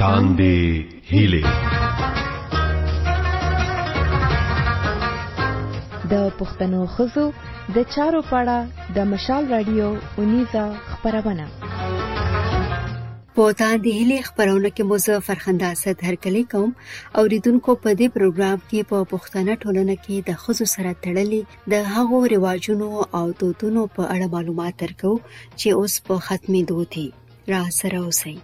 تاندې هیلې د پښتنو خزو د چارو پاړه د مشال رادیو اونیزه خبرونه په تاندې هلي خبرونه کې مو زه فرخنده اسد هرکلی کوم او ریدونکو په دې پروګرام کې په پښتنه ټولنه کې د خزو سره تړلې د هغو رواجونو او دودونو په اړه معلومات درکو چې اوس په ختمې دوتي را سره اوسئ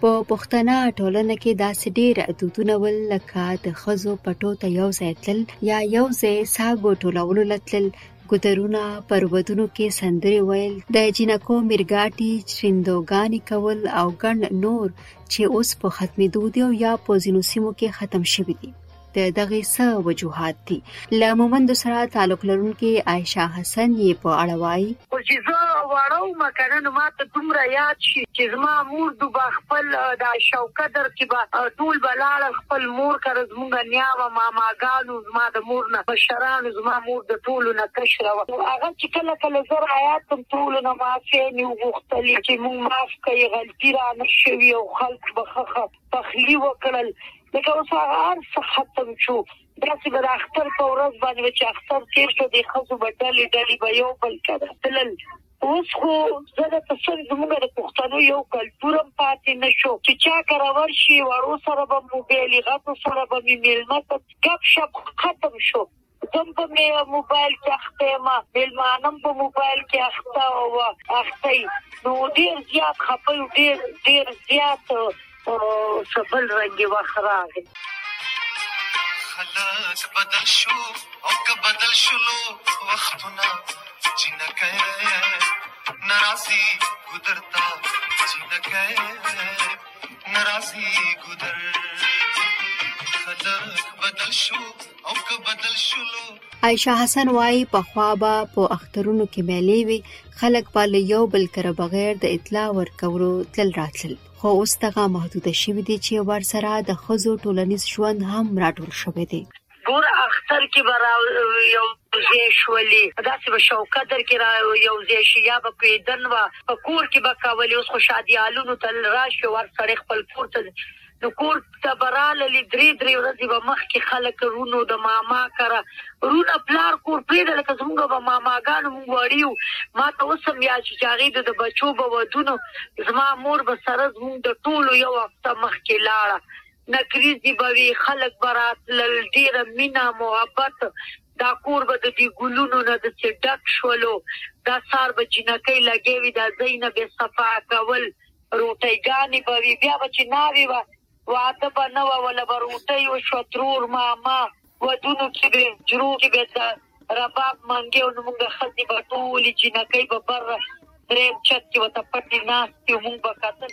په پښتنه ټولنه کې داسې ډېر دودونه ول لکه د خزو پټو ته یو ځای تل یا یو ځای ساګو ټولولو لتل ګودرونه پر ودونو کې سندرې ویل د جینکو میرګاټي چریندوګانې کول او ګڼ نور چې اوس په ختمېدو دي او یا په ځینو سیمو کې ختم شوي دي د دغه څه وجوهات دي له مومند سره تعلق لرونکي عائشه حسن یې په اړه وایي خو چې زه واړه وم که نه نو ما ته دومره یاد شي چې زما مور دو به خپل د عائشه او قدر کې به ټول به لاړه خپل مور کره زمونږ نیا وه ماماګانو زما د مور نه مشرانو زما مور د ټولو نه کشره وه هغه چې کله کله زه رایاد کوم ټولو نه معافیې مې وغوښتلې چې مونږ معاف کړئ غلطي رانه شوي او خلک بخښه پخلی وکړل لکه اوس هغه هر څه ختم شو داسې به د اختر په ورځ باندې به چې اختر تېر شو دې ښځو به ډلې ډلې به یو بل کره تلل اوس خو زه د پسند زموږ د پښتنو یو کلتور هم پاتې نشو چې چا کره ورشي وړو سره به موبایل غټو سره به مې میلمه ته ګپ شپ ختم شو زه هم په موبایل کې اخته یم، مېلمانه هم په موبایل کې اخته وو، اخته یي، نو ډېر زیات خپه یو، ډېر ډېر زیات څه بل رنګ وخت راغی. خلک بدل شو او که بدل شولو وختونه جینکۍ نه راځي ګودر ته جینکۍ نه راځي ګودر خلک بدل شو عایشه حسن وایي پخوا به په اخترونو کې میلې وي خلک به له یو بل کره بغیر د اطلاع ورکولو تل راتلل خو اوس دغه محدوده شوې دي چې ورسره د خزو ټولنیز ژوند هم راټول شوی دی ګور اختر کې به را یو ځای شولې داسې به شوکه در کې را یو ځای شي یا به کویدن وه په کور کې به کولې اوس خو شادیالونو ته راشي ور سړی خپل کور ته د کور ته به راللې درې درې ورځې به مخکې خلک رونو د ماما کره رونه پلار کور پرېده لکه زموږ به ماماګانو موږ وړي وو ما ته اوس هم یاد چې چې هغې د د بچو به ودونو زما مور به سره زموږ د ټولو یو هفته مخکې لاړه نکریزې به وې خلک به راتلل ډېره مینه محبت دا کور به د دې ګلونو نه داسې ډک شولو دا سار به جینکۍ لګیا وي دا ځای نه به یې صفا کول روټۍ ګانې به وې بیا به چې ناوې وه واده به نه وه وله به روټۍ وشوه ترور ماما ودونو کې به حجرو کې به د رباب منګی و نو مونږ ښځې به ټولې جینکۍ به بر دریم چت کې ورته پټې ناستې وو مونږ به کتل.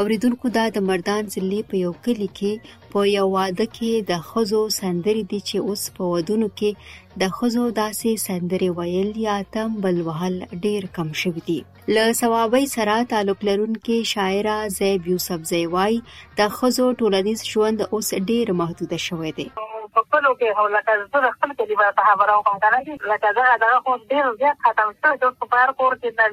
اوریدونکو دا د مردان ضلع په یو کلی کې په یو واده کې د خزو سندري دي چې اوس په ودونو کې د خزو داسې سندري ویل یا تم بل وهل ډیر کم شوی دي له ثوابي سره تعلق لرونکي شاعره زیب یوسف زیوای د خزو ټولنیز ژوند اوس ډیر محدود شوی دی په خپلو کې هو لکه زه د خپل کلیوال په خبره وکړم کنه چې لکه دغه دغه خو ډېر زیات ختم شوی چې اوس په هر کور کې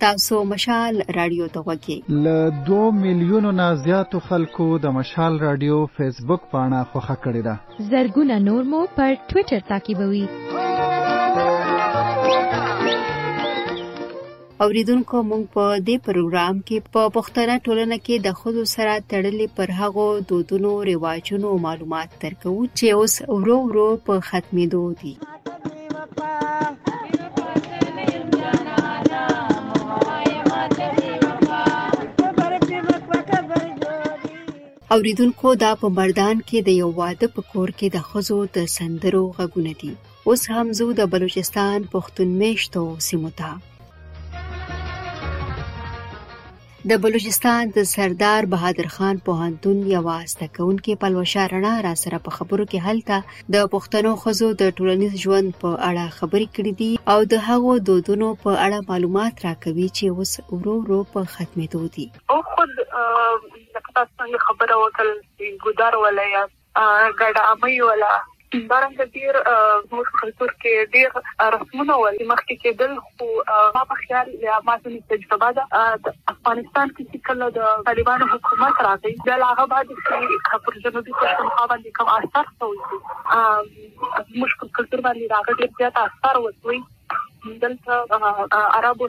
تاسو مشال رادیو ته غوږی له 2 میلیونو نه زیاتو خلکو د مشال رادیو فیسبوک پاڼه خوښه کړې ده زرګونه نور مو پر ټوئیټر تعقیبوي اوریدونکو مونږ په دې پروګرام کې په پښتنه ټولنه کې د خودو سره تړلې پر هغو دودونو، رواجونو او معلومات درکو چې اوس ورو ورو په ختمېدو دي. اوریدونکو دا په مردان کې د یو واده په کور کې د خزو د سندرو غږونه دي اوس هم زو د بلوچستان پښتون میشتو سیمو ته د بلوچستان د سردار بهادر خان پوهنتون یوه زده کوونکې پلوشه رڼا را سره په خبرو کې هلته د پښتنو ښځو د ټولنیز ژوند په اړه خبرې کړې دي او د هغو دودونو په اړه معلومات راکوي چې اوس ورو ورو په ختمېدو دي او خود لکه تاسو څنګه خبره وکړل ګودار ولایت ګډه امي ولا همدارنګه ډیر زموږ کلتور کې ډیر رسمونه ول مخکې کېدل خو ما په خیال یا ما ته تجربه ده افغانستان کې چې کله د طالبانو حکومت راغی د هغه بعد چې پر جنوبي پښتونخوا باندې کوم اثر شوی زموږ کلتور باندې راغلی زیات اثر وکړي دلته عربو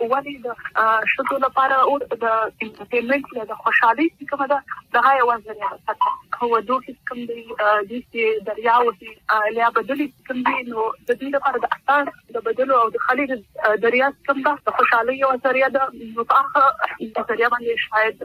ولې د شدو لپاره او د پیمنټ له خوشحالي کومه ده د هاي اواز لري خو دوه هیڅ کوم دی د سي دریا او سي لیا بدلی کوم دی نو د دې لپاره د اثر د بدلو او د خلیج دریا کوم ده د خوشحالي او ذریعہ ده نو هغه د ذریعہ باندې شاید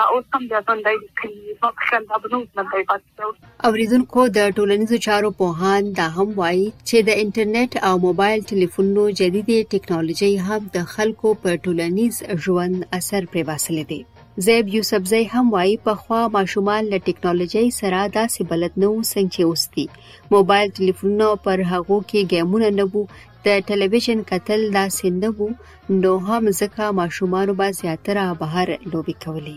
دا اوس هم د ژوند دی چې په خپل د بنو باندې پاتې اوریدونکو د ټولنیزو چارو پوهان دا هم وایي چې د انټرنیټ او موبایل ټلیفونونو جدیدې ټکنالوژۍ هم د خلکو په ټولنیز ژوند اثر پرې باسلی دی زیب یوسفزی هم وایي په خوا ماشومان له ټکنالوژۍ سره داسې بلد نه وو څنګه چې اوس دي موبایل ټلیفونونه پر هغو کې ګیمونه نه وو د ټلویزیون کتل داسې نه وو نو هم ځکه ماشومانو به زیاتره بهر لوبې کولې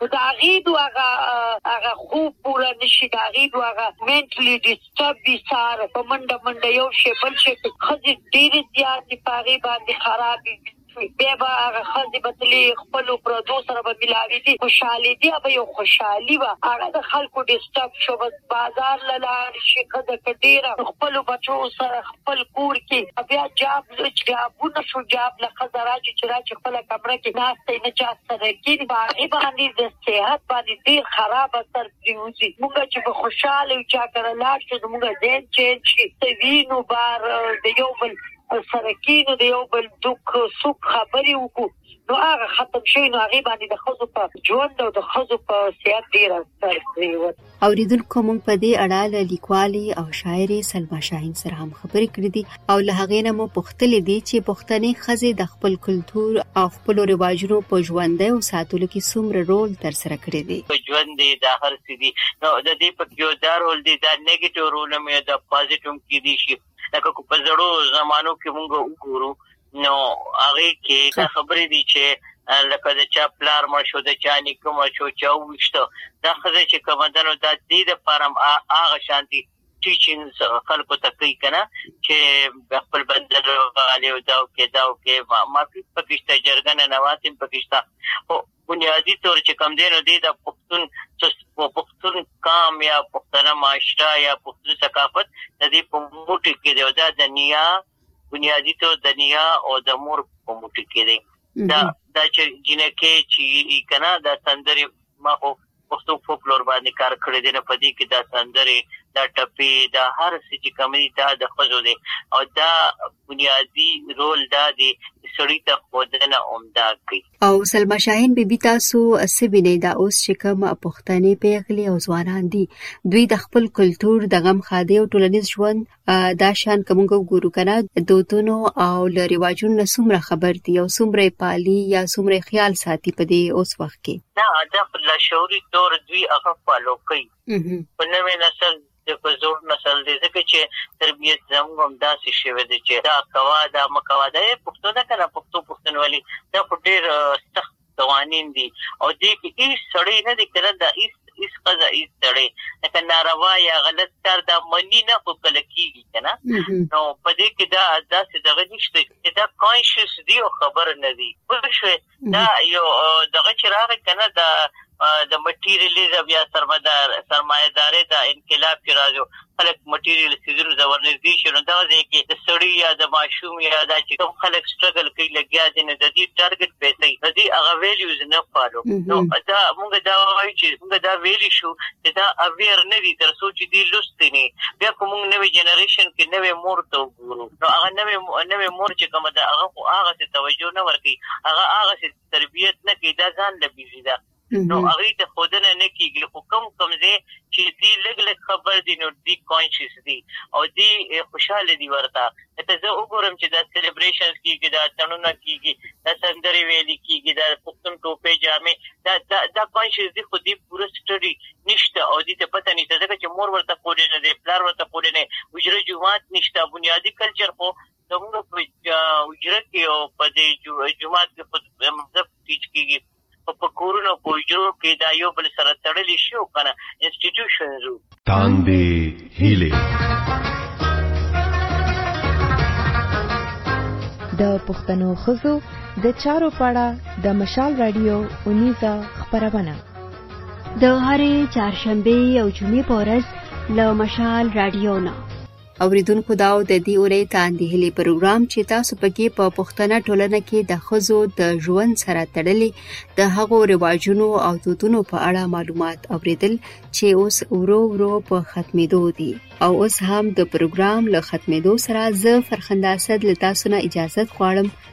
نو د هغې دو هغه هغه خوب پوره نه شي، د هغې دو هغه مینټلي ډیسټرب وي، سهار په منډه منډه یو شی بل شی کوي، ښځې ډېرې زیاتې په هغې باندې خرابې وي، بیا به هغه ښځې به تلې خپلو پردو سره به ملاوېدې، خوشحالېدې، هغه به یو خوشحالي وه، هغه د خلکو ډیسټرب شوه. بازار له لاړ شي ښځه که ډیره د خپلو بچو سره خپل کور کې بیا جاب جابونه شو جاب له ښځه راچې چې راچې خپله کمره کې ناسته نه چا سره کینې په هغې باندې د صحت باندې ډیر خراب اثر پریوزي موږ چې به خوشحاله یو چا کره لاړ شو زموږ ذهن چینج شي څه وینو بار د یو بل سره کینو د یو بل دوک سوک خبرې وکړو. نو هغه ختم شوی نو هغه باندې د خزو په ژوند او د خزو په صحت ډیر اثر پریوت اوریدونکو مونږ په دې اړه له لیکوالې او شاعرې سلما شاهین سره هم خبرې کړې دي او له هغې نه مو پوښتلې دي چې پښتنې ښځې د خپل کلتور او خپل رواجونو په ژوندۍ او ساتلو کې څومره رول تر سره کړی دی په ژوند دی دا هر څه دي نو د دې په یو دا رول دی دا نیگیټیو رول مې دا پوزټیو کې دي شي لکه په زړو زمانو کې مونږ وګورو نو هغه کې دا خبرې دي چې لکه د چا پلار مړ شو د چا نیکه مړ شو چا وښته دا خزه چې کوم دنو د دې د فارم هغه شانتي ټیچینګز خلکو ته کوي کنه چې خپل بدل غالي او دا او کې دا او کې ما په پکشته جرګن نه واتم پکشته او بنیادی تور چې کم دینو دی د پښتون پښتون قام یا پښتنه معاشره یا پښتون ثقافت د دې په موټي کې دی دا د نیا بنیادی تو د نیا او د مور په موټي کې دی دا دا چې جنکه چې کنا دا سندري ما خو پښتو فولکلور باندې کار کړی دی نه پدې کې دا سندري دا ټپي دا هر څه چې کمی دا د خزو دی او دا بنیادی رول دا دی سړی ته خودنه اومدا کوي او سلما شاهین بی بی تاسو څه وینئ دا اوس چې کوم پښتنې پیغلې او ځوانان دي دوی د خپل کلتور د غم ښادۍ او ټولنیز ژوند دا شان که موږ وګورو که نه دودونو او له رواجونو نه څومره خبر دي او څومره یې پالي یا څومره یې خیال ساتي په دې اوس وخت کې دا د لاشعوري طور دوی هغه فالو کوي په نوې نسل د په زور نسل دی ځکه چې تربیت زموږ هم داسې شوی دی چې دا کوه دا مه کوه دا یې پښتو ده که نه پښتو پښتونولي دا خو ډېر سخت قوانین دي او دې کې هیڅ سړی نه دی کړه دا هیڅ هیڅ ښځه هیڅ سړی لکه ناروا یا غلط کار دا مني نه خو کله کېږي که نه نو په دې کې دا داسې دغه نشته چې دا کانشیس دی او خبر نه دی پوه شوې دا یو دغه چې راغی کنه دا د مټیریالیزم یا سرمایدار سرمایداري د انقلاب کې راځو خلک مټیریل سیزونو ته ورنږدې شي نو دا ځکه چې د سړی یا د ماشوم یا د چې کوم خلک سټرګل کوي لګیا دي نه د دې ټارګټ پیسې د دې هغه ویلیوز نه فالو نو دا موږ دا وایو چې موږ دا ویلی شو چې دا اویر نه دي تر څو چې دې لوستنی بیا کوم نوې جنریشن کې نوې مور ته نو هغه نوې نوې مور چې کومه ده هغه خو هغه څه توجه نه ورکي هغه هغه څه تربيت نه کوي دا ځان له بيزي ده نو هغه ته خودنه نه کیږي خو کم کم زه چې دی لګ لګ خبر دي نو دی کانشس دي او دی خوشاله دي ورته ته زه وګورم چې دا سلیبریشنز کیږي دا تنونه کیږي دا سندري ویلي کیږي دا پښتون ټوپه جامې دا دا کانشس دي خو دی پوره سټډي نشته او دې ته پته نشته ځکه چې مور ورته پوری نه دی پلار ورته پوری نه حجره جمعات نشته بنیادی کلچر خو زموږ په حجره کې او په دې جمعات کې خود مذهب تیج کیږي په کورونو په حجرو کې دا یو بل سره تړلې شي او کنه انسټیټیوشنز تاندې هیله د پښتنو خزو د چارو پاړه د مشال رادیو اونیزه خبرونه د هرې چهارشنبې او جمعې په ورځ له مشال رادیو نه اوریدونکو دا او د دې اورې تاندې هلي پروګرام چې تاسو پکې په پښتنه ټولنه کې د خزو د ژوند سره تړلې د هغو رواجونو او دودونو په اړه معلومات اوریدل چې اوس ورو ورو په ختمېدو دي او اوس هم د پروګرام له ختمېدو سره زه فرخنده اسد لتاسو نه اجازه غواړم